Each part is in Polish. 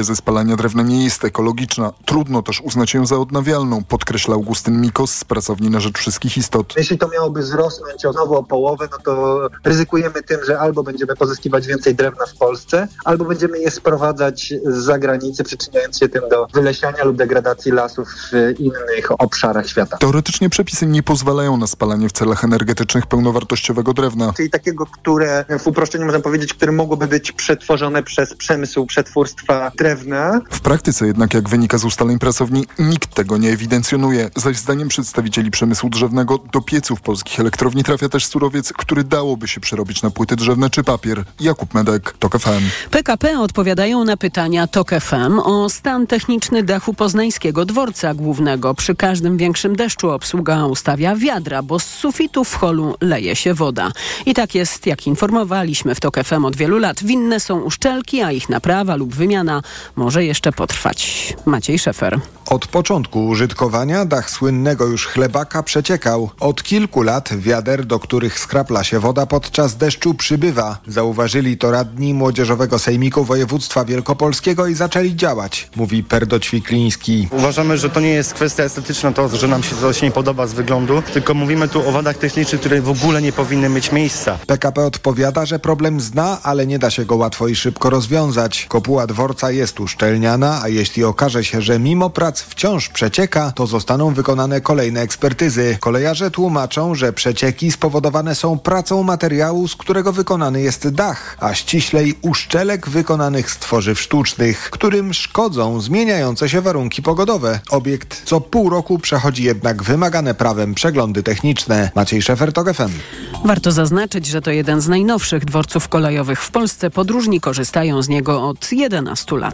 ze spalania drewna nie jest ekologiczna. Trudno też uznać ją za odnawialną, podkreśla Augustyn Mikos z pracowni na rzecz wszystkich istot. Jeśli to miałoby wzrosnąć o znowu o połowę, no to ryzykujemy tym, że albo będziemy pozyskiwać więcej drewna w Polsce, albo będziemy je sprowadzać z zagranicy, przyczyniając się tym do wylesiania lub degradacji lasów w innych obszarach świata. Teoretycznie przepisy nie pozwalają na spalanie w celach energetycznych pełnowartościowego drewna. Czyli takiego, które w uproszczeniu można powiedzieć, które mogłoby być przetworzone przez przemysł przetwórstwa drewna. W praktyce jednak, jak wynika z ustaleń pracowni, nikt tego nie ewidencjonuje. Zaś zdaniem przedstawicieli przemysłu drzewnego do pieców polskich elektrowni trafia też surowiec, który dałoby się przerobić na płyty drzewne czy papier. Jakub Medek, TOK FM. PKP odpowiadają na pytania TOK FM o stan techniczny dachu poznańskiego dworca głównego. Przy każdym większym deszczu obsługa ustawia wiadra, bo z sufitu w holu leje się woda. I tak jest, jak informowaliśmy w TOK FM od wielu lat. Winne są uszczelki, a ich naprawa lub wymiana może jeszcze potrwać. Maciej Szefer. Od początku użytkowania dach słynnego już chlebaka przeciekał. Od kilku lat wiader, do których skrapla się woda podczas deszczu przybywa. Zauważyli to radni Młodzieżowego Sejmiku Województwa Wielkopolskiego i zaczęli działać, mówi Perdo Ćwikliński. Uważamy, że to nie jest kwestia estetyczna, to, że nam się coś nie podoba z wyglądu, tylko mówimy tu o wadach technicznych, które w ogóle nie powinny mieć miejsca. PKP odpowiada, że problem zna, ale nie da się go łatwo i szybko rozwiązać. Kopuła dworca jest uszczelniana, a jeśli okaże się, że mimo prac wciąż przecieka, to zostaną wykonane kolejne ekspertyzy. Kolejarze tłumaczą, że przecieki spowodowane są pracą materiału, z którego wykonany jest dach, a ściślej uszczelek wykonanych z tworzyw sztucznych, którym szkodzą zmieniające się warunki pogodowe. Obiekt co pół roku przechodzi jednak wymagane prawem przeglądy techniczne. Maciej Szefer, FM. Warto zaznaczyć, że to jeden z najnowszych dworców kolejowych w Polsce. Podróżni korzystają z niego od 11 lat.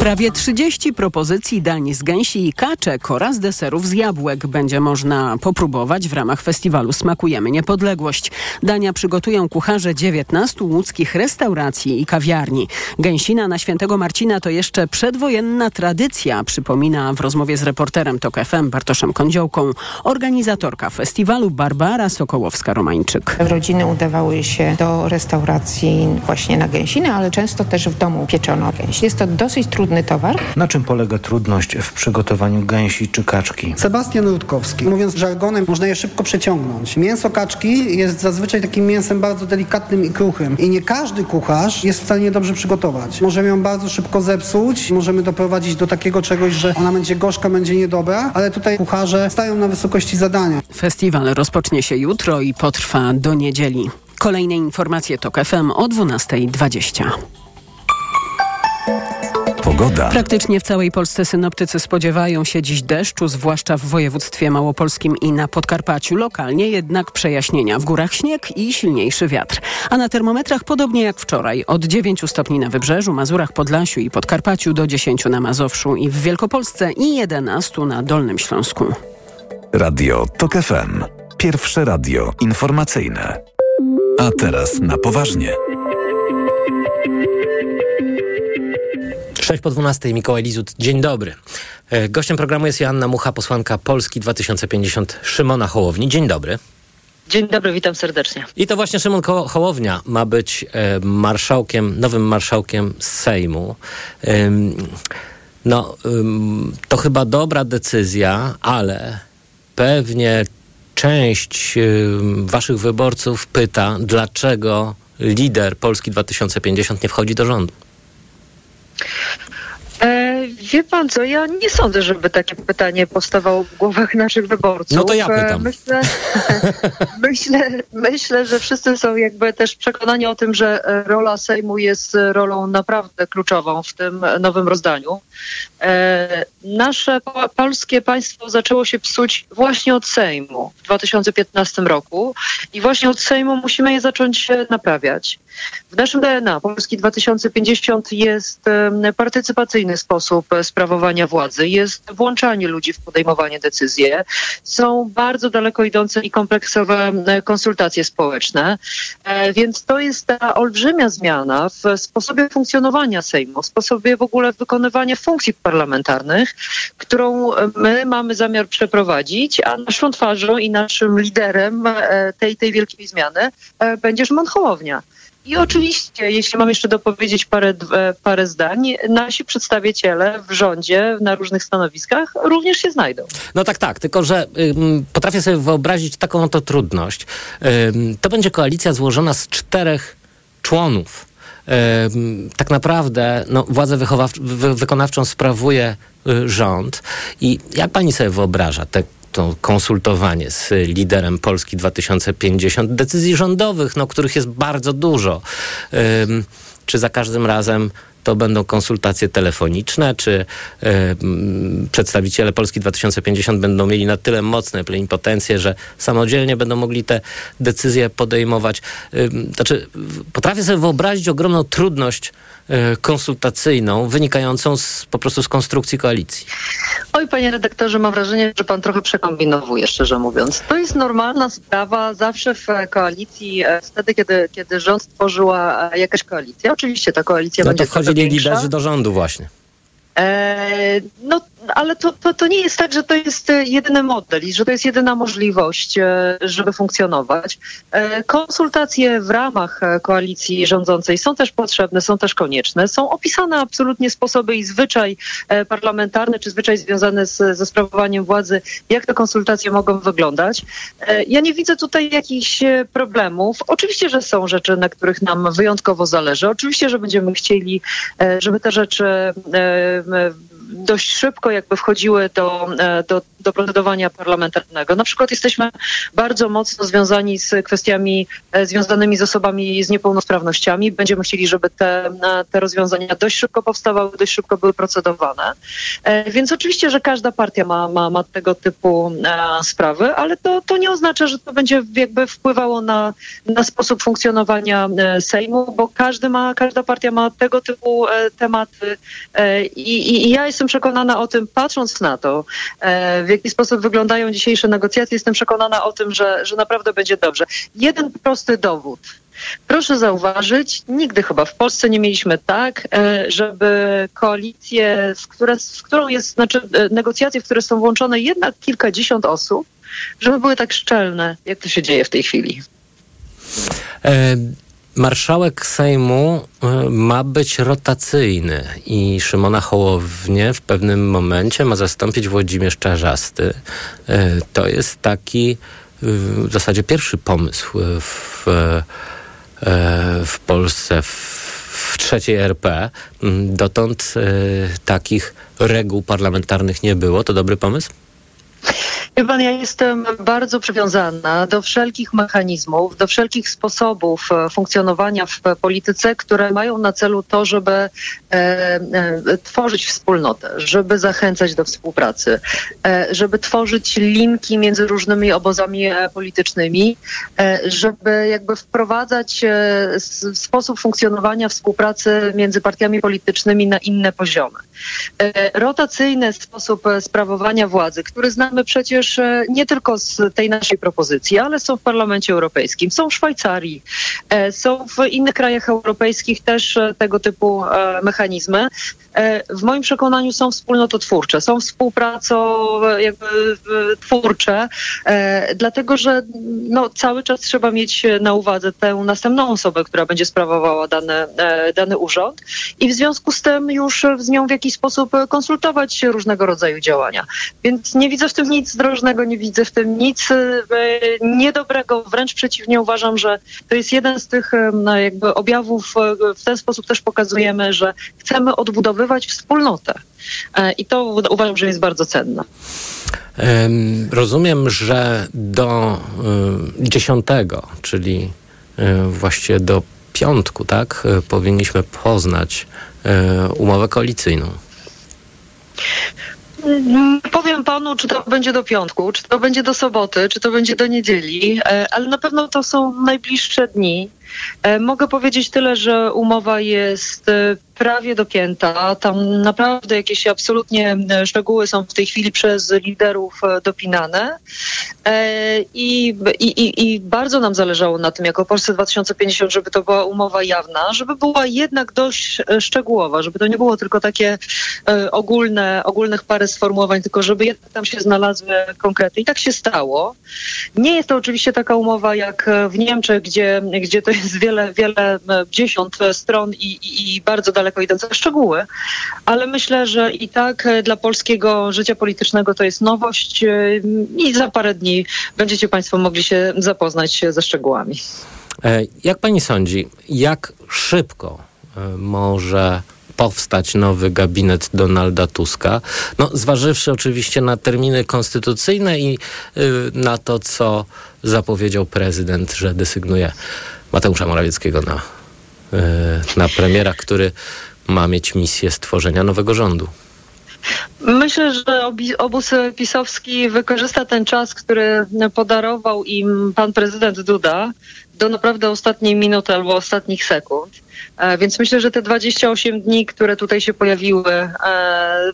Prawie 30 propozycji dań z gęsi i kaczek oraz deserów z jabłek będzie można popróbować w ramach festiwalu Smakujemy Niepodległość. Dania przygotują kucharze 19 łódzkich restauracji i kawiarni. Gęsina na Świętego Marcina to jeszcze przedwojenna tradycja, przypomina w rozmowie z reporterem TOK FM Bartoszem Kądziołką organizatorka festiwalu Barbara Sokołowska-Romańczyk. Rodziny udawały się do restauracji właśnie na gęsinę, ale często też w domu pieczono gęś. Jest to dosyć trudny towar. Na czym polega trudność w przygotowaniu gęsi czy kaczki? Sebastian Rutkowski. Mówiąc żargonem, można je szybko przeciągnąć. Mięso kaczki jest zazwyczaj takim mięsem bardzo delikatnym i kruchym. I nie każdy kucharz jest w stanie dobrze przygotować. Możemy ją bardzo szybko zepsuć, możemy doprowadzić do takiego czegoś, że ona będzie gorzka, będzie niedobra, ale tutaj kucharze stają na wysokości zadania. Festiwal rozpocznie się jutro i potrwa do niedzieli. Kolejne informacje TOK FM o 12.20. Pogoda. Praktycznie w całej Polsce synoptycy spodziewają się dziś deszczu, zwłaszcza w województwie małopolskim i na Podkarpaciu. Lokalnie jednak przejaśnienia. W górach śnieg i silniejszy wiatr. A na termometrach podobnie jak wczoraj. Od 9 stopni na Wybrzeżu, Mazurach, Podlasiu i Podkarpaciu do 10 na Mazowszu i w Wielkopolsce i 11 na Dolnym Śląsku. Radio TOK FM. Pierwsze radio informacyjne. A teraz na poważnie. 6 po 12, Mikołaj Lizut, dzień dobry. E, Gościem programu jest Joanna Mucha, posłanka Polski 2050 Szymona Hołowni. Dzień dobry. Dzień dobry, witam serdecznie. I to właśnie Szymon Ko- Hołownia ma być e, marszałkiem, nowym marszałkiem Sejmu. Ym, no, ym, to chyba dobra decyzja, ale pewnie część ym, waszych wyborców pyta, dlaczego lider Polski 2050 nie wchodzi do rządu. E, wie pan co, ja nie sądzę, żeby takie pytanie powstawało w głowach naszych wyborców. No to ja pytam. Myślę, myślę, myślę, że wszyscy są jakby też przekonani o tym, że rola Sejmu jest rolą naprawdę kluczową w tym nowym rozdaniu. E, nasze po- polskie państwo zaczęło się psuć właśnie od Sejmu w 2015 roku i właśnie od Sejmu musimy je zacząć naprawiać. W naszym DNA Polski 2050 jest partycypacyjny sposób e, sprawowania władzy, jest włączanie ludzi w podejmowanie decyzji. Są bardzo daleko idące i kompleksowe e, konsultacje społeczne, E, więc to jest ta olbrzymia zmiana w sposobie funkcjonowania Sejmu, w sposobie w ogóle wykonywania funkcji parlamentarnych, którą my mamy zamiar przeprowadzić, a naszą twarzą i naszym liderem e, tej, tej wielkiej zmiany będzie Szymon Hołownia. I oczywiście, jeśli mam jeszcze dopowiedzieć parę, parę zdań, nasi przedstawiciele w rządzie na różnych stanowiskach również się znajdą. No tak, tak, tylko że ym, potrafię sobie wyobrazić taką oto trudność. Ym, to będzie koalicja złożona z czterech członów. Ym, tak naprawdę no, władzę wy wykonawczą sprawuje y, rząd. I jak pani sobie wyobraża te to konsultowanie z liderem Polski 2050, decyzji rządowych, no, których jest bardzo dużo. Czy za każdym razem to będą konsultacje telefoniczne, czy y, przedstawiciele Polski 2050 będą mieli na tyle mocne plenipotencje, że samodzielnie będą mogli te decyzje podejmować. Y, znaczy, potrafię sobie wyobrazić ogromną trudność y, konsultacyjną wynikającą z, po prostu z konstrukcji koalicji. Oj, panie redaktorze, mam wrażenie, że pan trochę przekombinowuje, szczerze mówiąc. To jest normalna sprawa zawsze w koalicji, e, wtedy, kiedy, kiedy rząd tworzyła e, jakaś koalicja. Oczywiście ta koalicja no będzie to wchodzili liderzy do rządu właśnie. E, no, ale to, to, to nie jest tak, że to jest e, jedyny model i że to jest jedyna możliwość, e, żeby funkcjonować. Konsultacje w ramach koalicji rządzącej są też potrzebne, są też konieczne. Są opisane absolutnie sposoby i zwyczaj parlamentarny, czy zwyczaj związany z, ze sprawowaniem władzy, jak te konsultacje mogą wyglądać. Ja nie widzę tutaj jakichś problemów. Oczywiście, że są rzeczy, na których nam wyjątkowo zależy. Oczywiście, że będziemy chcieli, żeby te rzeczy dość szybko jakby wchodziły do, e, do, do procedowania parlamentarnego. Na przykład jesteśmy bardzo mocno związani z kwestiami e, związanymi z osobami z niepełnosprawnościami. Będziemy chcieli, żeby te, e, te rozwiązania dość szybko powstawały, dość szybko były procedowane. Więc oczywiście, że każda partia ma, ma, ma tego typu sprawy, ale to, to nie oznacza, że to będzie jakby wpływało na, na sposób funkcjonowania Sejmu, bo każdy ma, każda partia ma tego typu tematy i, i ja jestem przekonana o tym, patrząc na to, e, w jaki sposób wyglądają dzisiejsze negocjacje, jestem przekonana o tym, że, że naprawdę będzie dobrze. Jeden prosty dowód. Proszę zauważyć, nigdy chyba w Polsce nie mieliśmy tak, e, żeby koalicje, w, które, w którą jest, znaczy e, negocjacje, w które są włączone jednak kilkadziesiąt osób, żeby były tak szczelne, jak to się dzieje w tej chwili. E Marszałek Sejmu y, ma być rotacyjny i Szymona Hołownię w pewnym momencie ma zastąpić Włodzimierz Czarzasty. Y, to jest taki y, w zasadzie pierwszy pomysł w, w Polsce, w trzeciej RP. Dotąd takich reguł parlamentarnych nie było. To dobry pomysł? Wie pan, ja jestem bardzo przywiązana do wszelkich mechanizmów, do wszelkich sposobów e, funkcjonowania w polityce, które mają na celu to, żeby e, e, tworzyć wspólnotę, żeby zachęcać do współpracy, e, żeby tworzyć linki między różnymi obozami e, politycznymi, e, żeby jakby wprowadzać sposób funkcjonowania współpracy między partiami politycznymi na inne poziomy. Rotacyjny sposób sprawowania władzy, który znamy przecież e, nie tylko z tej naszej propozycji, ale są w Parlamencie Europejskim, są w Szwajcarii, e, są w innych krajach europejskich też e, tego typu mechanizmy. W moim przekonaniu są wspólnototwórcze, są współpracą jakby twórcze, dlatego że no, cały czas trzeba mieć na uwadze tę następną osobę, która będzie sprawowała dany, dany urząd i w związku z tym już z nią w jakiś sposób konsultować różnego rodzaju działania. Więc nie widzę w tym nic zdrowego różnego nie widzę w tym nic e, niedobrego, wręcz przeciwnie uważam, że to jest jeden z tych jakby objawów, e, w ten sposób też pokazujemy, że chcemy odbudowywać wspólnotę e, i to uważam, że jest bardzo cenne. Rozumiem, że do dziesiątego, czyli właściwie do piątku, tak, powinniśmy poznać umowę koalicyjną. Powiem panu, czy to będzie do piątku, czy to będzie do soboty, czy to będzie do niedzieli, e, ale na pewno to są najbliższe dni. E, mogę powiedzieć tyle, że umowa jest e, prawie dopięta. Tam naprawdę jakieś absolutnie e, szczegóły są w tej chwili przez liderów dopinane. I, i, I bardzo nam zależało na tym, jako Polsce 2050, żeby to była umowa jawna, żeby była jednak dość szczegółowa, żeby to nie było tylko takie ogólne, ogólnych parę sformułowań, tylko żeby jednak tam się znalazły konkrety. I tak się stało. Nie jest to oczywiście taka umowa jak w Niemczech, gdzie, gdzie to jest wiele, wiele dziesiąt stron i, i, i bardzo daleko idące szczegóły, ale myślę, że i tak dla polskiego życia politycznego to jest nowość i za parę dni będziecie Państwo mogli się zapoznać ze szczegółami. Jak pani sądzi, jak szybko może powstać nowy gabinet Donalda Tuska. No, zważywszy oczywiście na terminy konstytucyjne i y, na to, co zapowiedział prezydent, że desygnuje Mateusza Morawieckiego na, y, na premiera, który ma mieć misję stworzenia nowego rządu. Myślę, że obóz pisowski wykorzysta ten czas, który podarował im pan prezydent Duda do naprawdę ostatniej minuty albo ostatnich sekund. E, więc myślę, że te 28 dni, które tutaj się pojawiły, e,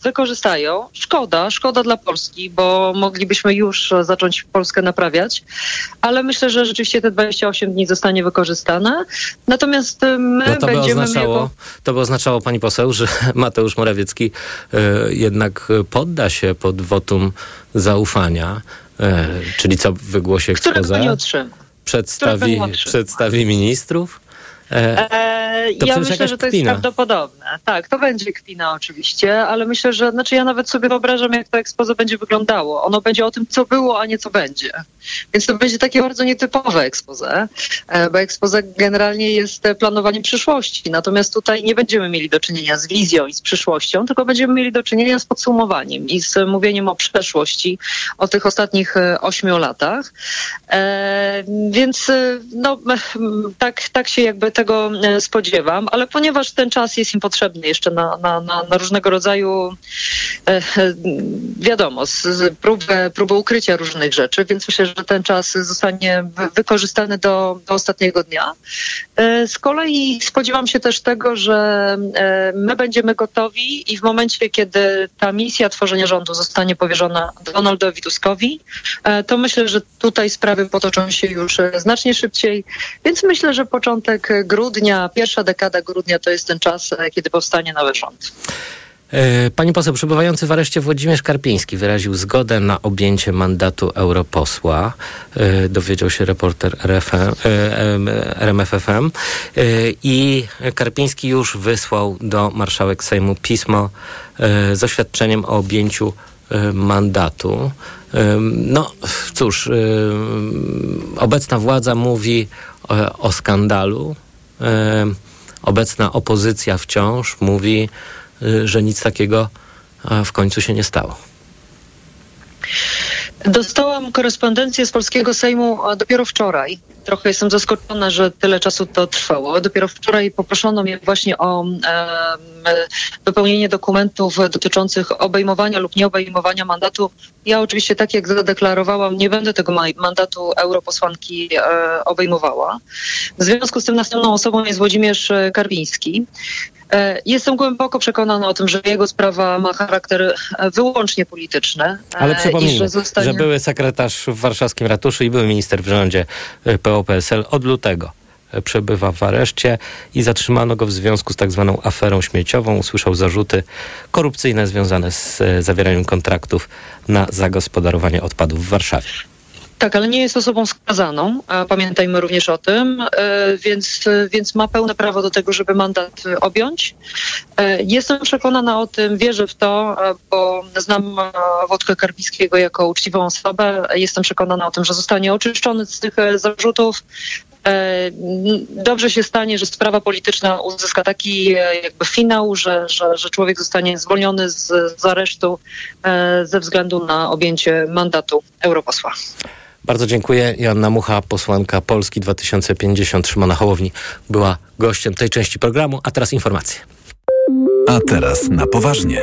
wykorzystają. Szkoda, szkoda dla Polski, bo moglibyśmy już zacząć Polskę naprawiać, ale myślę, że rzeczywiście te 28 dni zostanie wykorzystane. Natomiast my no to będziemy... By oznaczało, jako... To by oznaczało, pani poseł, że Mateusz Morawiecki y, jednak podda się pod wotum zaufania, y, czyli co w wygłosie ekspoze? nie otrzyma. Przedstawi, przedstawi ministrów? E, e ja myślę, że to jest prawdopodobne. Tak, to będzie kpina oczywiście, ale myślę, że znaczy ja nawet sobie wyobrażam, jak to ekspoze będzie wyglądało. Ono będzie o tym, co było, a nie co będzie. Więc to będzie takie bardzo nietypowe ekspoze, e, bo ekspoze generalnie jest planowaniem przyszłości. Natomiast tutaj nie będziemy mieli do czynienia z wizją i z przyszłością, tylko będziemy mieli do czynienia z podsumowaniem i z mówieniem o przeszłości, o tych ostatnich ośmiu latach. E, więc no, tak, tak się jakby tego spodziewam, ale ponieważ ten czas jest im potrzebny jeszcze na, na, na, na różnego rodzaju, wiadomo, z, z próbę, próbę ukrycia różnych rzeczy, więc myślę, że że ten czas zostanie wykorzystany do, do ostatniego dnia. E, z kolei spodziewam się też tego, że e, my będziemy gotowi i w momencie, kiedy ta misja tworzenia rządu zostanie powierzona Donaldowi Tuskowi, e, to myślę, że tutaj sprawy potoczą się już znacznie szybciej, więc myślę, że początek grudnia, pierwsza dekada grudnia to jest ten czas, kiedy powstanie nowy rząd. E, pani poseł, przebywający w areszcie Włodzimierz Karpiński wyraził zgodę na objęcie mandatu europosła. E, dowiedział się reporter RFM, RMFFM. E, I Karpiński już wysłał do marszałek Sejmu pismo z oświadczeniem o objęciu mandatu. No cóż, obecna władza mówi o skandalu. Obecna opozycja wciąż mówi, Y, że nic takiego w końcu się nie stało. Dostałam korespondencję z polskiego Sejmu dopiero wczoraj. Trochę jestem zaskoczona, że tyle czasu to trwało. Dopiero wczoraj poproszono mnie właśnie o wypełnienie dokumentów dotyczących obejmowania lub nieobejmowania mandatu. Ja oczywiście, tak jak zadeklarowałam, nie będę tego mandatu europosłanki e, obejmowała. W związku z tym następną osobą jest Włodzimierz Karwiński. E, jestem głęboko przekonana o tym, że jego sprawa ma charakter e, wyłącznie polityczny. E, Ale przypomnijmy, że, zostanie... że były sekretarz w warszawskim ratuszu i były minister w rządzie PO-PSL od lutego przebywa w areszcie i zatrzymano go w związku z tak zwaną aferą śmieciową. Usłyszał zarzuty korupcyjne związane z zawieraniem kontraktów na zagospodarowanie odpadów w Warszawie. Tak, ale nie jest osobą skazaną, a pamiętajmy również o tym, e, więc, więc ma pełne prawo do tego, żeby mandat objąć. E, jestem przekonana o tym, wierzę w to, e, bo znam Wodkę Karpińskiego jako uczciwą osobę. Jestem przekonana o tym, że zostanie oczyszczony z tych zarzutów. Dobrze się stanie, że sprawa polityczna uzyska taki jakby finał, że, że, że człowiek zostanie zwolniony z, z aresztu ze względu na objęcie mandatu europosła. Bardzo dziękuję. Joanna Mucha, posłanka Polski 2050 Szymona Hołowni była gościem tej części programu, a teraz informacje. A teraz na poważnie.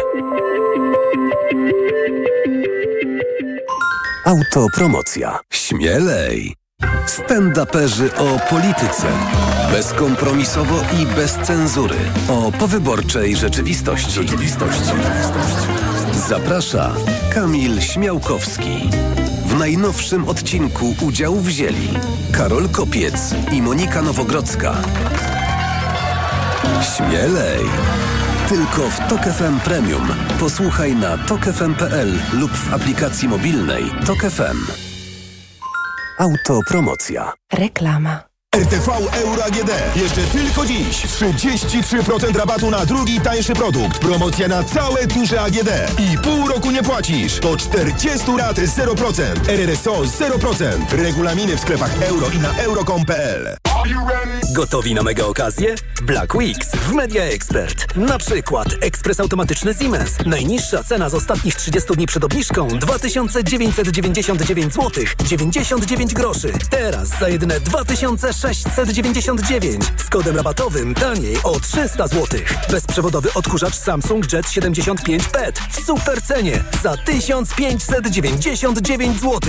Autopromocja. Śmielej. Stand-uperzy o polityce. Bezkompromisowo i bez cenzury. O powyborczej rzeczywistości. rzeczywistości. Zaprasza Kamil Śmiałkowski. W najnowszym odcinku udział wzięli Karol Kopiec i Monika Nowogrodzka. Śmielej! Tylko w Tok FM Premium. Posłuchaj na tokefm.pl lub w aplikacji mobilnej Tok FM. Autopromocja. Reklama. RTV Euro AGD. Jeszcze tylko dziś 33% rabatu na drugi tańszy produkt. Promocja na całe duże AGD. I pół roku nie płacisz. Do 40 lat 0%. RRSO 0%. Regulaminy w sklepach euro i na euro.com.pl. Gotowi na mega okazję? Black Weeks w Media Expert. Na przykład ekspres automatyczny Siemens. Najniższa cena z ostatnich 30 dni przed obniżką 2999 zł 99 groszy. Teraz za jedyne 2699 z kodem rabatowym taniej o 300 zł. Bezprzewodowy odkurzacz Samsung Jet 75 PET w super cenie za 1599 zł.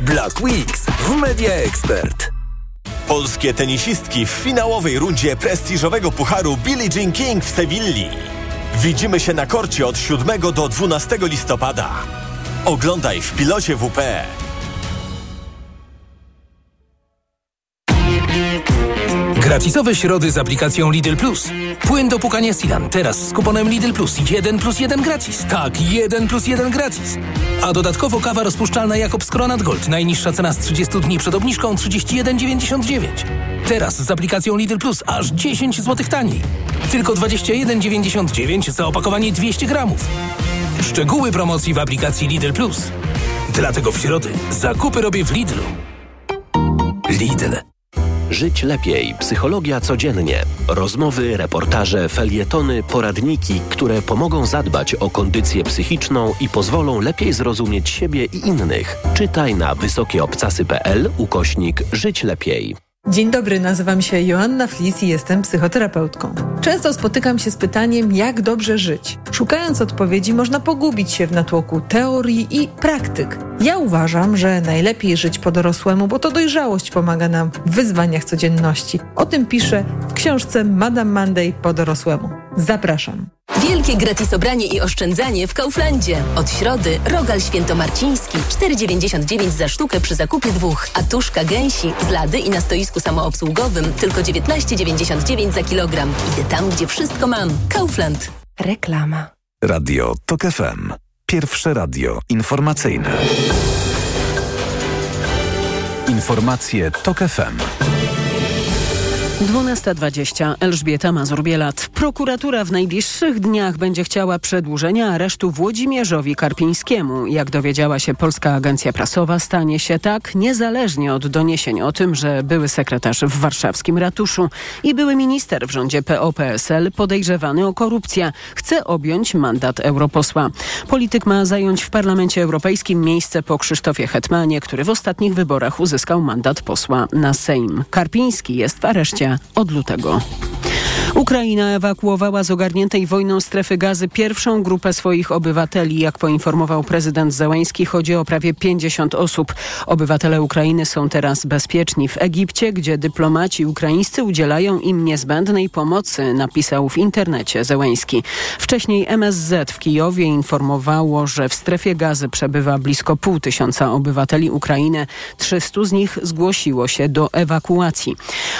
Black Weeks w Media Expert. Polskie tenisistki w finałowej rundzie prestiżowego pucharu Billie Jean King w Sewilli. Widzimy się na korcie od 7 do 12 listopada. Oglądaj w pilocie WP. Gratisowe środy z aplikacją Lidl Plus. Płyn do pukania Silan teraz z kuponem Lidl Plus 1 plus 1 gratis. Tak, 1 plus 1 gratis. A dodatkowo kawa rozpuszczalna Jakobs Kronat Gold. Najniższa cena z 30 dni przed obniżką 31,99. Teraz z aplikacją Lidl Plus aż 10 zł taniej. Tylko 21,99 za opakowanie 200 gramów. Szczegóły promocji w aplikacji Lidl Plus. Dlatego w środy zakupy robię w Lidlu. Lidl. Żyć lepiej. Psychologia codziennie. Rozmowy, reportaże, felietony, poradniki, które pomogą zadbać o kondycję psychiczną i pozwolą lepiej zrozumieć siebie i innych. Czytaj na wysokieobcasy.pl ukośnik Żyć lepiej. Dzień dobry, nazywam się Joanna Flis i jestem psychoterapeutką. Często spotykam się z pytaniem, jak dobrze żyć. Szukając odpowiedzi, można pogubić się w natłoku teorii i praktyk. Ja uważam, że najlepiej żyć po dorosłemu, bo to dojrzałość pomaga nam w wyzwaniach codzienności. O tym piszę w książce Madame Monday po dorosłemu. Zapraszam. Wielkie gratis obranie i oszczędzanie w Kauflandzie. Od środy rogal świętomarciński 4,99 za sztukę przy zakupie dwóch, a tuszka gęsi z lady i na stoisku samoobsługowym tylko 19,99 za kilogram. Idę tam, gdzie wszystko mam. Kaufland. Reklama. Radio TOK FM. Pierwsze radio informacyjne. Informacje TOK FM. 12.20. Elżbieta Mazur-Bielat. Prokuratura w najbliższych dniach będzie chciała przedłużenia aresztu Włodzimierzowi Karpińskiemu. Jak dowiedziała się Polska Agencja Prasowa, stanie się tak niezależnie od doniesień o tym, że były sekretarz w warszawskim ratuszu i były minister w rządzie PO-PSL podejrzewany o korupcję chce objąć mandat europosła. Polityk ma zająć w Parlamencie Europejskim miejsce po Krzysztofie Hetmanie, który w ostatnich wyborach uzyskał mandat posła na Sejm. Karpiński jest w areszcie od lutego. Ukraina ewakuowała z ogarniętej wojną strefy gazy pierwszą grupę swoich obywateli. Jak poinformował prezydent Zełański, chodzi o prawie 50 osób. Obywatele Ukrainy są teraz bezpieczni w Egipcie, gdzie dyplomaci ukraińscy udzielają im niezbędnej pomocy, napisał w internecie Zełański. Wcześniej MSZ w Kijowie informowało, że w strefie gazy przebywa blisko pół tysiąca obywateli Ukrainy. 300 z nich zgłosiło się do ewakuacji.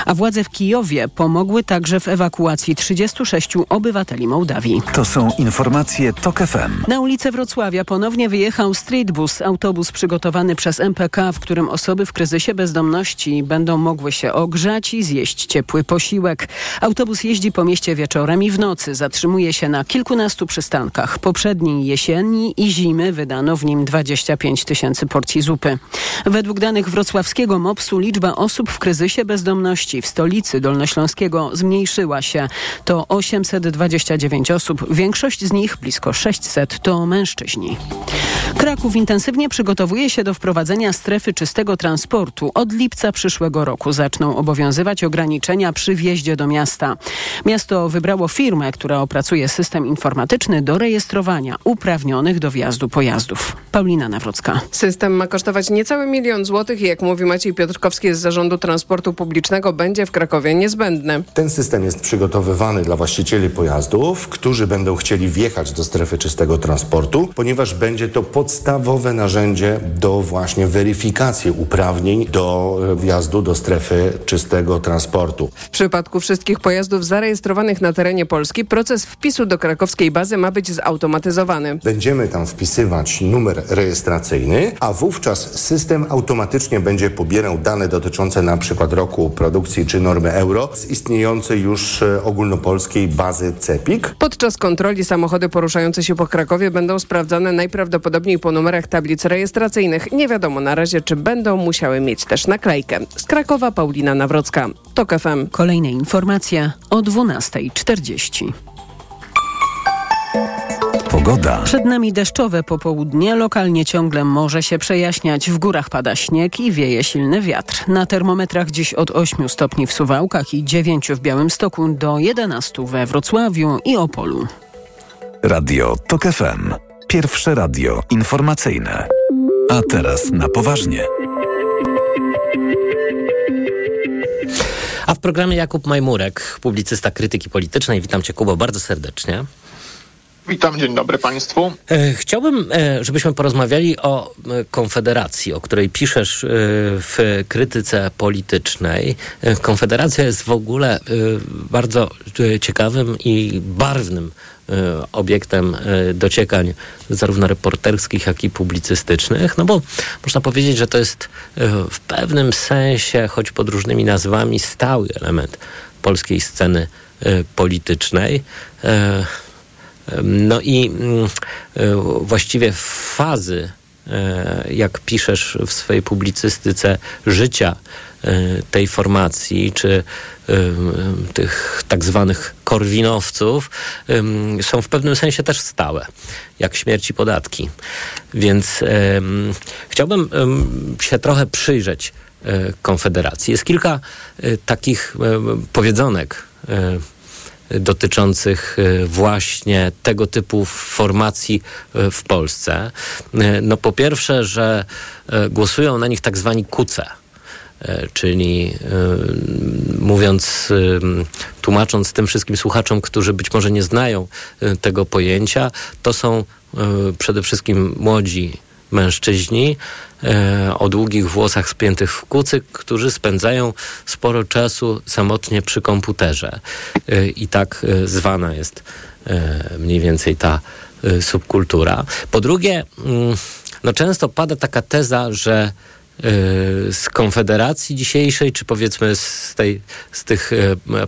A władze w Kijowie pomogły także w ewakuacji 36 obywateli Mołdawii. To są informacje TOK FM. Na ulicę Wrocławia ponownie wyjechał streetbus, autobus przygotowany przez MPK, w którym osoby w kryzysie bezdomności będą mogły się ogrzać i zjeść ciepły posiłek. Autobus jeździ po mieście wieczorem i w nocy, zatrzymuje się na kilkunastu przystankach. Poprzedniej jesieni i zimy wydano w nim 25 tysięcy porcji zupy. Według danych wrocławskiego MOPS-u liczba osób w kryzysie bezdomności w stolicy Dolnośląskiego zmniejszyła się. To 829 osób, większość z nich, blisko 600, to mężczyźni. Kraków intensywnie przygotowuje się do wprowadzenia strefy czystego transportu. Od lipca przyszłego roku zaczną obowiązywać ograniczenia przy wjeździe do miasta. Miasto wybrało firmę, która opracuje system informatyczny do rejestrowania uprawnionych do wjazdu pojazdów. Paulina Nawrocka. System ma kosztować niecały milion złotych i jak mówi Maciej Piotrkowski z Zarządu Transportu Publicznego będzie w Krakowie niezbędny. Ten system jest przygotowywany dla właścicieli pojazdów, którzy będą chcieli wjechać do strefy czystego transportu, ponieważ będzie to podstawowe narzędzie do właśnie weryfikacji uprawnień do e, wjazdu do strefy czystego transportu. W przypadku wszystkich pojazdów zarejestrowanych na terenie Polski proces wpisu do krakowskiej bazy ma być zautomatyzowany. Będziemy tam wpisywać numer rejestracyjny, a wówczas system automatycznie będzie pobierał dane dotyczące na przykład roku produkcji czy normy euro z istniejącej już e, ogólnopolskiej bazy CEPIK. Podczas kontroli samochody poruszające się po Krakowie będą sprawdzane najprawdopodobniej po numerach tablic rejestracyjnych. Nie wiadomo na razie, czy będą musiały mieć też naklejkę. Z Krakowa Paulina Nawrocka. TOK FM. Kolejne informacje o 12.40. Pogoda. Przed nami deszczowe popołudnie, lokalnie ciągle może się przejaśniać. W górach pada śnieg i wieje silny wiatr. Na termometrach dziś od 8 stopni w Suwałkach i 9 w Białymstoku do 11 we Wrocławiu i Opolu. Radio TOK FM. Pierwsze radio informacyjne. A teraz na poważnie. A w programie Jakub Majmurek, publicysta krytyki politycznej. Witam cię, Kubo, bardzo serdecznie. Witam, dzień dobry Państwu. E, Chciałbym, e, żebyśmy porozmawiali o e, Konfederacji, o której piszesz w krytyce politycznej. Konfederacja jest w ogóle bardzo ciekawym i barwnym obiektem dociekań zarówno reporterskich, jak i publicystycznych, no bo można powiedzieć, że to jest w pewnym sensie, choć pod różnymi nazwami, stały element polskiej sceny politycznej. No i mm, e, właściwie fazy, e, jak piszesz w swojej publicystyce, życia e, tej formacji, czy tych tak zwanych korwinowców, są w pewnym sensie też stałe, jak śmierć i podatki. Więc chciałbym się trochę przyjrzeć Konfederacji. Jest kilka takich powiedzonek dotyczących e, właśnie tego typu formacji e, w Polsce. E, No po pierwsze, że głosują na nich tak zwani kuce, czyli e, mówiąc, e, tłumacząc tym wszystkim słuchaczom, którzy być może nie znają e, tego pojęcia, to są przede wszystkim młodzi mężczyźni e, o długich włosach spiętych w kucyk, którzy spędzają sporo czasu samotnie przy komputerze. E, I tak e, zwana jest mniej więcej ta subkultura. Po drugie, mm, no często pada taka teza, że z Konfederacji dzisiejszej, czy powiedzmy z, tej, z tych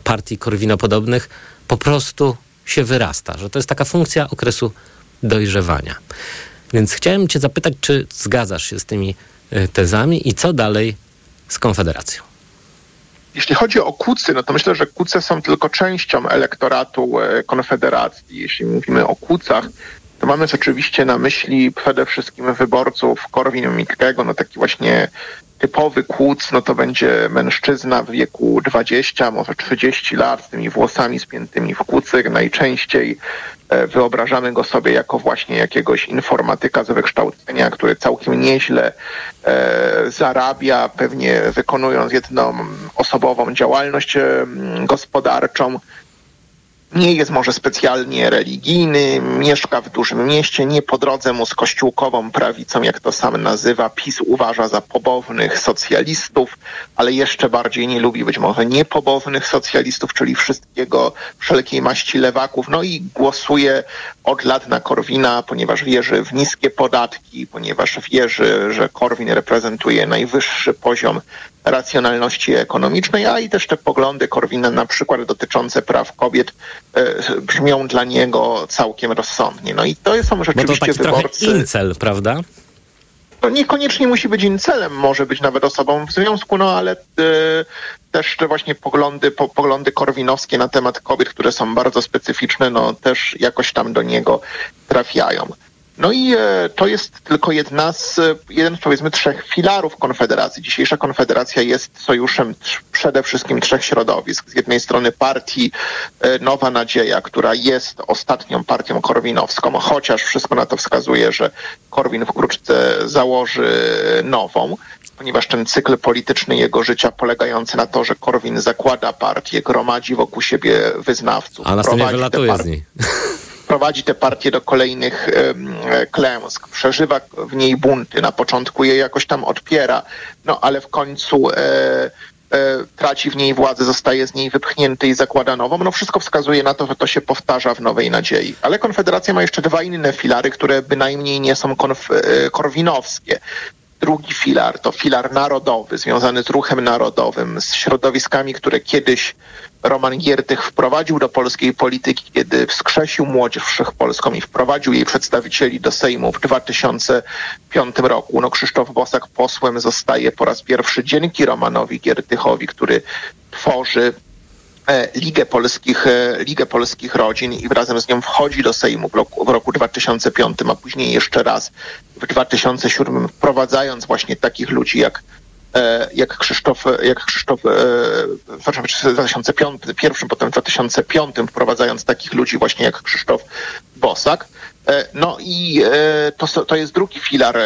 partii korwinopodobnych, po prostu się wyrasta, że to jest taka funkcja okresu dojrzewania. Więc chciałem Cię zapytać, czy zgadzasz się z tymi e, tezami i co dalej z Konfederacją? Jeśli chodzi o kucy, no to myślę, że kuce są tylko częścią elektoratu e, Konfederacji. Jeśli mówimy o kucach, to mamy oczywiście na myśli przede wszystkim wyborców Korwin-Mikkego, no taki właśnie typowy kłuc, no to będzie mężczyzna w wieku 20, może 30 lat z tymi włosami spiętymi w kucyk. Najczęściej wyobrażamy go sobie jako właśnie jakiegoś informatyka z wykształcenia, który całkiem nieźle e, zarabia, pewnie wykonując jedną osobową działalność e, gospodarczą nie jest może specjalnie religijny, mieszka w dużym mieście, nie po drodze mu z kościółkową prawicą, jak to sam nazywa. PiS uważa za pobownych socjalistów, ale jeszcze bardziej nie lubi być może niepobownych socjalistów, czyli wszystkiego, wszelkiej maści lewaków. No i głosuje od lat na Korwina, ponieważ wierzy w niskie podatki, ponieważ wierzy, że Korwin reprezentuje najwyższy poziom racjonalności ekonomicznej, a i też te poglądy Korwina na przykład dotyczące praw kobiet e, brzmią dla niego całkiem rozsądnie. No i to są Bo to rzeczywiście taki trochę wyborcy. incel, prawda? To niekoniecznie musi być incelem, może być nawet osobą w związku, no ale e, też te właśnie poglądy, po, poglądy korwinowskie na temat kobiet, które są bardzo specyficzne, no też jakoś tam do niego trafiają. No i e, to jest tylko jedna z, e, jeden z powiedzmy trzech filarów Konfederacji. Dzisiejsza Konfederacja jest sojuszem przede wszystkim trzech środowisk. Z jednej strony partii e, Nowa Nadzieja, która jest ostatnią partią korwinowską, chociaż wszystko na to wskazuje, że Korwin wkrótce założy nową ponieważ ten cykl polityczny jego życia polegający na to, że Korwin zakłada partię, gromadzi wokół siebie wyznawców. A następnie wylatuje z niej. prowadzi tę partię do kolejnych e, klęsk, przeżywa w niej bunty, na początku je jakoś tam odpiera, no ale w końcu e, E, traci w niej władzę, zostaje z niej wypchnięty i zakłada nową. No wszystko wskazuje na to, że to się powtarza w Nowej Nadziei. Ale Konfederacja ma jeszcze dwa inne filary, które bynajmniej nie są konf- korwinowskie. Drugi filar to filar narodowy, związany z ruchem narodowym, z środowiskami, które kiedyś Roman Giertych wprowadził do polskiej polityki, kiedy wskrzesił Młodzież Wszechpolską i wprowadził jej przedstawicieli do Sejmu w 2005 roku. No Krzysztof Bosak posłem zostaje po raz pierwszy dzięki Romanowi Giertychowi, który tworzy Ligę Polskich, e, Ligę Polskich Rodzin i razem z nią wchodzi do Sejmu w roku, w roku 2005, a później jeszcze raz w 2007, wprowadzając właśnie takich ludzi jak E, jak Krzysztof, jak Krzysztof e, w 2005, pierwszym, potem w 2005 wprowadzając takich ludzi właśnie jak Krzysztof Bosak. E, no i to, to jest drugi filar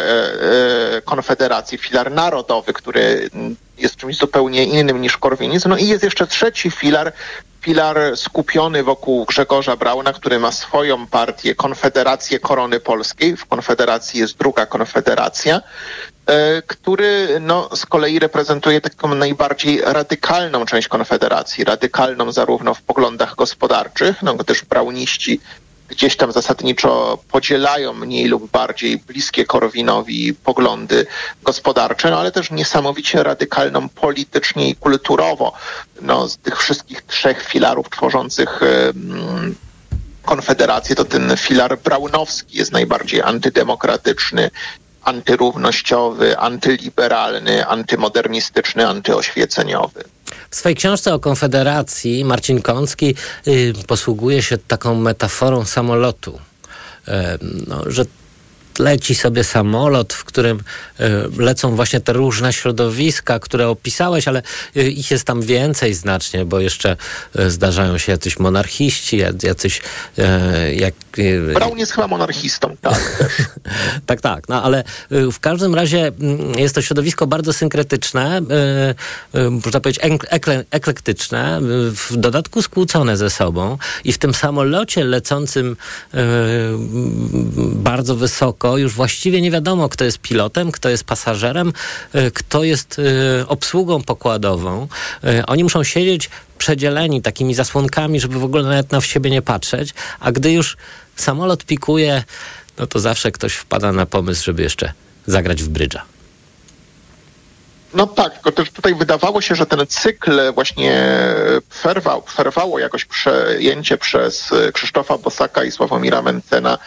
Konfederacji, filar narodowy, który jest czymś zupełnie innym niż korwinizm. No i jest jeszcze trzeci filar, filar skupiony wokół Grzegorza Brauna, który ma swoją partię, Konfederację Korony Polskiej. W Konfederacji jest druga Konfederacja. E, który no, z kolei reprezentuje taką najbardziej radykalną część Konfederacji, radykalną zarówno w poglądach gospodarczych, no gdyż brauniści gdzieś tam zasadniczo podzielają mniej lub bardziej bliskie Korwinowi poglądy gospodarcze, no ale też niesamowicie radykalną politycznie i kulturowo. No, z tych wszystkich trzech filarów tworzących Konfederację, to ten filar braunowski jest najbardziej antydemokratyczny antyrównościowy, antyliberalny, antymodernistyczny, antyoświeceniowy. W swojej książce o Konfederacji Marcin Kącki y, posługuje się taką metaforą samolotu. Y, no, że leci sobie samolot, w którym e, lecą właśnie te różne środowiska, które opisałeś, ale e, ich jest tam więcej znacznie, bo jeszcze e, zdarzają się jacyś monarchiści, jacyś... Jak... Brown jest chyba monarchistą, tak. tak, tak, no ale w każdym razie mm, jest to środowisko bardzo synkretyczne, można powiedzieć ekle, eklektyczne, w dodatku skłócone ze sobą i w tym samolocie lecącym bardzo wysoko już właściwie nie wiadomo, kto jest pilotem, kto jest pasażerem, e, kto jest e, obsługą pokładową. E, oni muszą siedzieć przedzieleni takimi zasłonkami, żeby w ogóle nawet na siebie nie patrzeć, a gdy już samolot pikuje, no to zawsze ktoś wpada na pomysł, żeby jeszcze zagrać w brydża. No tak, tylko też tutaj wydawało się, że ten cykl właśnie przerwał, przerwało jakoś przejęcie przez Krzysztofa Bosaka i Sławomira Mencena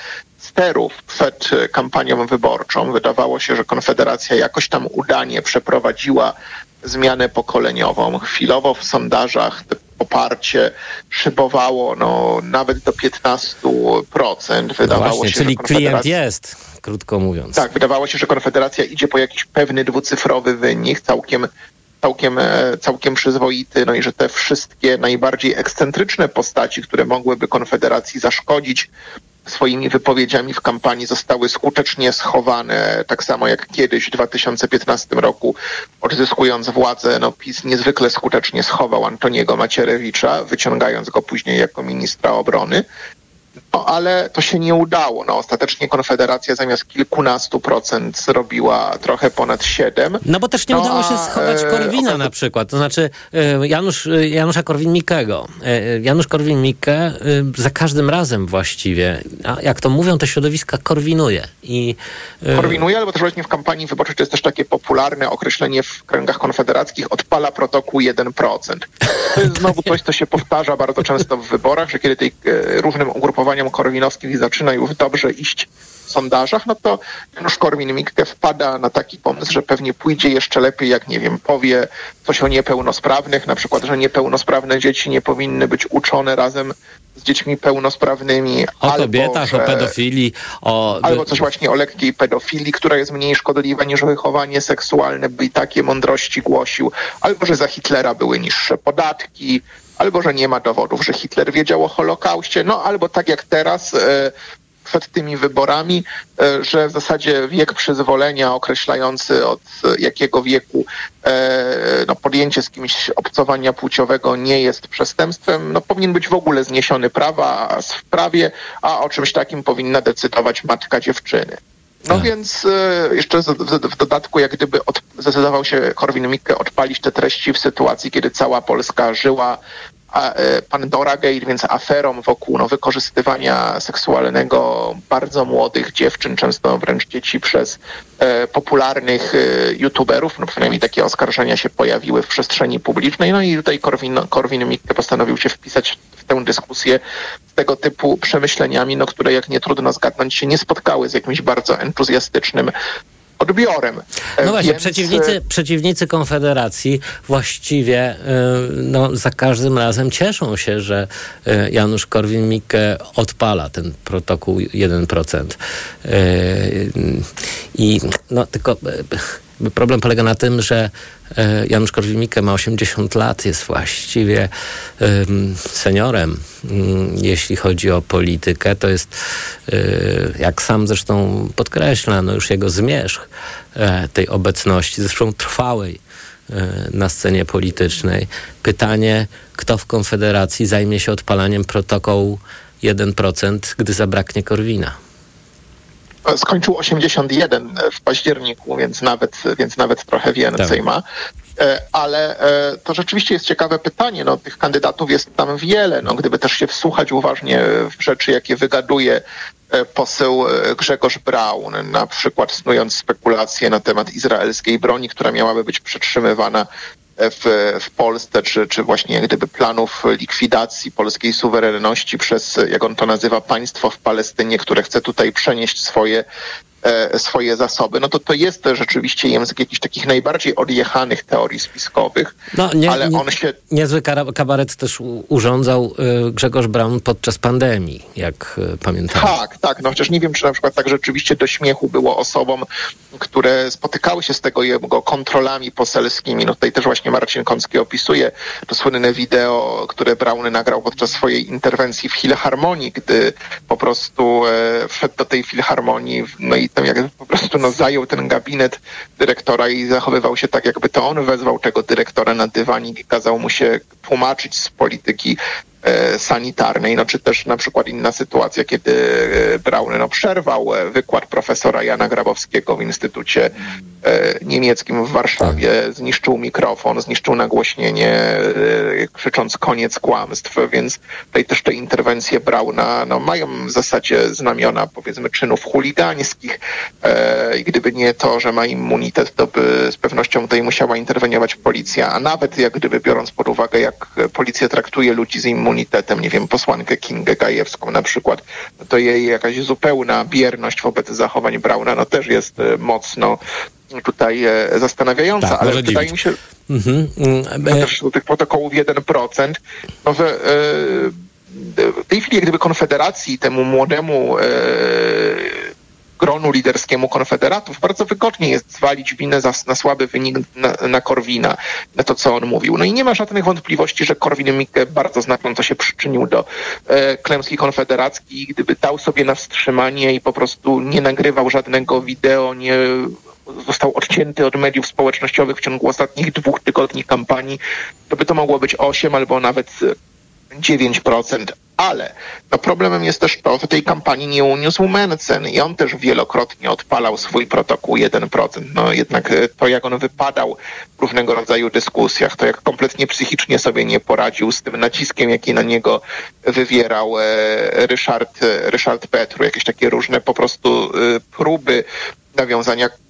sterów przed kampanią wyborczą. Wydawało się, że Konfederacja jakoś tam udanie przeprowadziła zmianę pokoleniową. Chwilowo w sondażach poparcie szybowało no, nawet do 15%. Wydawało no właśnie, się, czyli klient jest, krótko mówiąc. Tak, wydawało się, że Konfederacja idzie po jakiś pewny dwucyfrowy wynik, całkiem całkiem, e, całkiem przyzwoity, no i że te wszystkie najbardziej ekscentryczne postaci, które mogłyby Konfederacji zaszkodzić, swoimi wypowiedziami w kampanii zostały skutecznie schowane, tak samo jak kiedyś w 2015 roku, odzyskując władzę, no PiS niezwykle skutecznie schował Antoniego Macierewicza, wyciągając go później jako ministra obrony. No, ale to się nie udało. No, ostatecznie Konfederacja zamiast kilkunastu procent zrobiła trochę ponad siedem. No bo też nie no, udało się schować e, Korwina e, na przykład. To znaczy e, Janusz, e, Janusza Korwin-Mikkego. E, Janusz Korwin-Mikke za każdym razem właściwie, jak to mówią, te środowiska korwinuje. I, korwinuje, albo też właśnie w kampanii wyborczej to jest też takie popularne określenie w kręgach konfederackich odpala protokół 1%. To jest znowu coś, co się powtarza bardzo często w wyborach, że kiedy tej różnym ugrupowaniom ugrupowaniem korwinowskim zaczyna już dobrze iść w sondażach, no to Janusz Korwin-Mikke wpada na taki pomysł, że pewnie pójdzie jeszcze lepiej, jak nie wiem, powie coś o niepełnosprawnych, na przykład, że niepełnosprawne dzieci nie powinny być uczone razem z dziećmi pełnosprawnymi. O albo, kobietach, że, o pedofilii. O... Albo coś właśnie o lekkiej pedofilii, która jest mniej szkodliwa niż wychowanie seksualne, by i takie mądrości głosił. Albo, że za Hitlera były niższe podatki, albo że nie ma dowodów, że Hitler wiedział o Holokauście, no albo tak jak teraz, e, przed tymi wyborami, e, że w zasadzie wiek przyzwolenia określający od jakiego wieku e, no, podjęcie z kimś obcowania płciowego nie jest przestępstwem, no, powinien być w ogóle zniesiony prawa w prawie, a o czymś takim powinna decydować matka dziewczyny. No więc e, jeszcze w dodatku, jak gdyby od, zdecydował się Korwin-Mikke odpalić te treści w sytuacji, kiedy cała Polska żyła Pandora Gate, więc aferą wokół no, wykorzystywania seksualnego bardzo młodych dziewczyn, często wręcz dzieci przez e, popularnych e, youtuberów, no przynajmniej takie oskarżenia się pojawiły w przestrzeni publicznej, no i tutaj Korwin, Korwin Mikke postanowił się wpisać w tę dyskusję z tego typu przemyśleniami, no, które jak nie trudno zgadnąć się nie spotkały z jakimś bardzo entuzjastycznym odbiorem. No właśnie, Więc, przeciwnicy, przeciwnicy Konfederacji właściwie y, no, za każdym razem cieszą się, że y, Janusz Korwin-Mikke odpala ten protokół 1%. Y, I no tylko problem polega na tym, że y, Janusz Korwin-Mikke ma 80 lat, jest właściwie seniorem, jeśli chodzi o politykę. To jest, y, jak sam zresztą podkreśla, no już jego zmierzch e, tej obecności, zresztą trwałej e, na scenie politycznej. Pytanie, kto w Konfederacji zajmie się odpalaniem protokołu 1%, gdy zabraknie Korwina? Skończył 81 w październiku, więc nawet, więc nawet trochę więcej Tak. ma. E, Ale e, to rzeczywiście jest ciekawe pytanie. No, tych kandydatów jest tam wiele. No, gdyby też się wsłuchać uważnie w rzeczy, jakie wygaduje e, poseł Grzegorz Braun, na przykład snując spekulacje na temat izraelskiej broni, która miałaby być przetrzymywana w, w Polsce, czy, czy właśnie jak gdyby planów likwidacji polskiej suwerenności przez, jak on to nazywa, państwo w Palestynie, które chce tutaj przenieść swoje, swoje zasoby, no to to jest rzeczywiście język jakichś takich najbardziej odjechanych teorii spiskowych, No, nie, ale nie, on się Niezły kabaret też urządzał y, Grzegorz Braun podczas pandemii, jak y, pamiętam. Tak, tak. No chociaż nie wiem, czy na przykład tak rzeczywiście do śmiechu było osobom, które spotykały się z tego jego kontrolami poselskimi. No tutaj też właśnie Marcin Kącki opisuje to słynne wideo, które Braun nagrał podczas swojej interwencji w Filharmonii, gdy po prostu e, wszedł do tej Filharmonii, no i tam jak po prostu no, zajął ten gabinet dyrektora i zachowywał się tak, jakby to on wezwał tego dyrektora na dywanik i kazał mu się tłumaczyć z polityki e, sanitarnej, no czy też na przykład inna sytuacja, kiedy e, Braun no, przerwał e, wykład profesora Jana Grabowskiego w Instytucie Niemieckim w Warszawie, zniszczył mikrofon, zniszczył nagłośnienie, e, krzycząc koniec kłamstw, więc tutaj też te interwencje Brauna no, mają w zasadzie znamiona powiedzmy czynów chuligańskich. E, i gdyby nie to, że ma immunitet, to by z pewnością tutaj musiała interweniować policja, a nawet jak gdyby biorąc pod uwagę, jak policja traktuje ludzi z immunitetem, nie wiem, posłankę Kingę Gajewską na przykład, no to jej jakaś zupełna bierność wobec zachowań Brauna, no też jest e, mocno tutaj e, zastanawiająca, Tak, ale może wydaje mi się, Mhm. Mm, też do tych protokołów 1%, no że e, w tej chwili gdyby Konfederacji, temu młodemu e, gronu liderskiemu Konfederatów bardzo wygodnie jest zwalić winę za, na słaby wynik na, na Korwina, na to, co on mówił. No i nie ma żadnych wątpliwości, że Korwin-Mikke bardzo znacząco się przyczynił do e, klęski konfederackiej. Gdyby dał sobie na wstrzymanie i po prostu nie nagrywał żadnego wideo, nie został odcięty od mediów społecznościowych w ciągu ostatnich dwóch tygodni kampanii, to by to mogło być 8 albo nawet e, 9%. Ale no problemem jest też to, że tej kampanii nie uniósł Mencen i on też wielokrotnie odpalał swój protokół 1%. No jednak e, to, jak on wypadał w różnego rodzaju dyskusjach, to jak kompletnie psychicznie sobie nie poradził z tym naciskiem, jaki na niego wywierał e, Ryszard, e, Ryszard Petru, jakieś takie różne po prostu e, próby nawiązania e,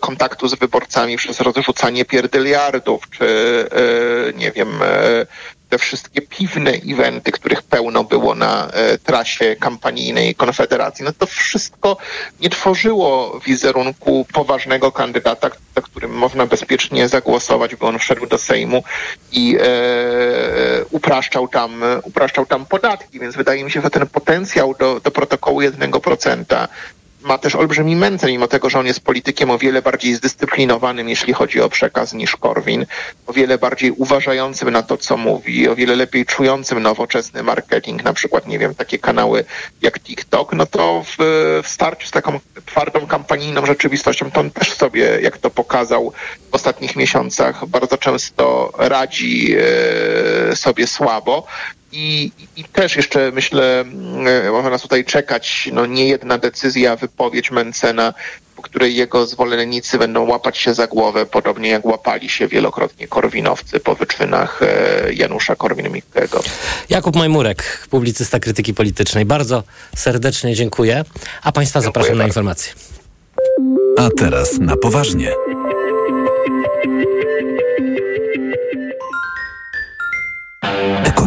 kontaktu z wyborcami przez rozrzucanie pierdyliardów, czy e, nie wiem, e, te wszystkie piwne eventy, których pełno było na e, trasie kampanijnej Konfederacji, no to wszystko nie tworzyło wizerunku poważnego kandydata, za którym można bezpiecznie zagłosować, by on wszedł do Sejmu i e, upraszczał, tam, upraszczał tam podatki, więc wydaje mi się, że ten potencjał do, do protokołu 1% ma też olbrzymi męcel, mimo tego, że on jest politykiem o wiele bardziej zdyscyplinowanym, jeśli chodzi o przekaz niż Korwin, o wiele bardziej uważającym na to, co mówi, o wiele lepiej czującym nowoczesny marketing, na przykład, nie wiem, takie kanały jak TikTok, no to w, w starciu z taką twardą kampanijną rzeczywistością, to on też sobie, jak to pokazał w ostatnich miesiącach, bardzo często radzi e, sobie słabo. I, I też jeszcze myślę, e, może nas tutaj czekać no, nie jedna decyzja, wypowiedź Mencena, po której jego zwolennicy będą łapać się za głowę, podobnie jak łapali się wielokrotnie korwinowcy po wyczynach e, Janusza Korwin-Mikkego. Jakub Majmurek, publicysta krytyki politycznej. Bardzo serdecznie dziękuję, a Państwa zapraszam na informacje. A teraz na poważnie.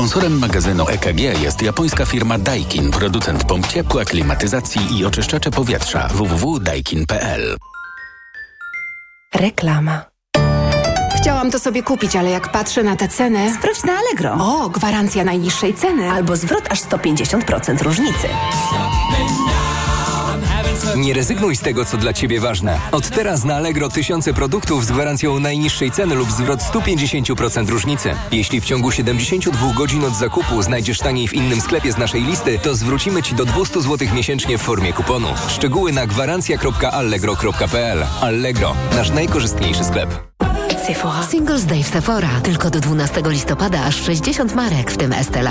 Sponsorem magazynu EKG jest japońska firma Daikin, producent pomp ciepła, klimatyzacji i oczyszczacze powietrza www.daikin.pl. Reklama. Chciałam to sobie kupić, ale jak patrzę na te ceny... Sprawdź na Allegro. O, gwarancja najniższej ceny. Albo zwrot aż 150% różnicy. Nie rezygnuj z tego, co dla Ciebie ważne. Od teraz na Allegro tysiące produktów z gwarancją najniższej ceny lub zwrot 150% różnicy. Jeśli w ciągu 72 godzin od zakupu znajdziesz taniej w innym sklepie z naszej listy, to zwrócimy Ci do 200 zł miesięcznie w formie kuponu. Szczegóły na gwarancja.allegro.pl Allegro, nasz najkorzystniejszy sklep. Sephora. Singles Day w Sephora. Tylko do 12 listopada aż 60 marek, w tym Estée.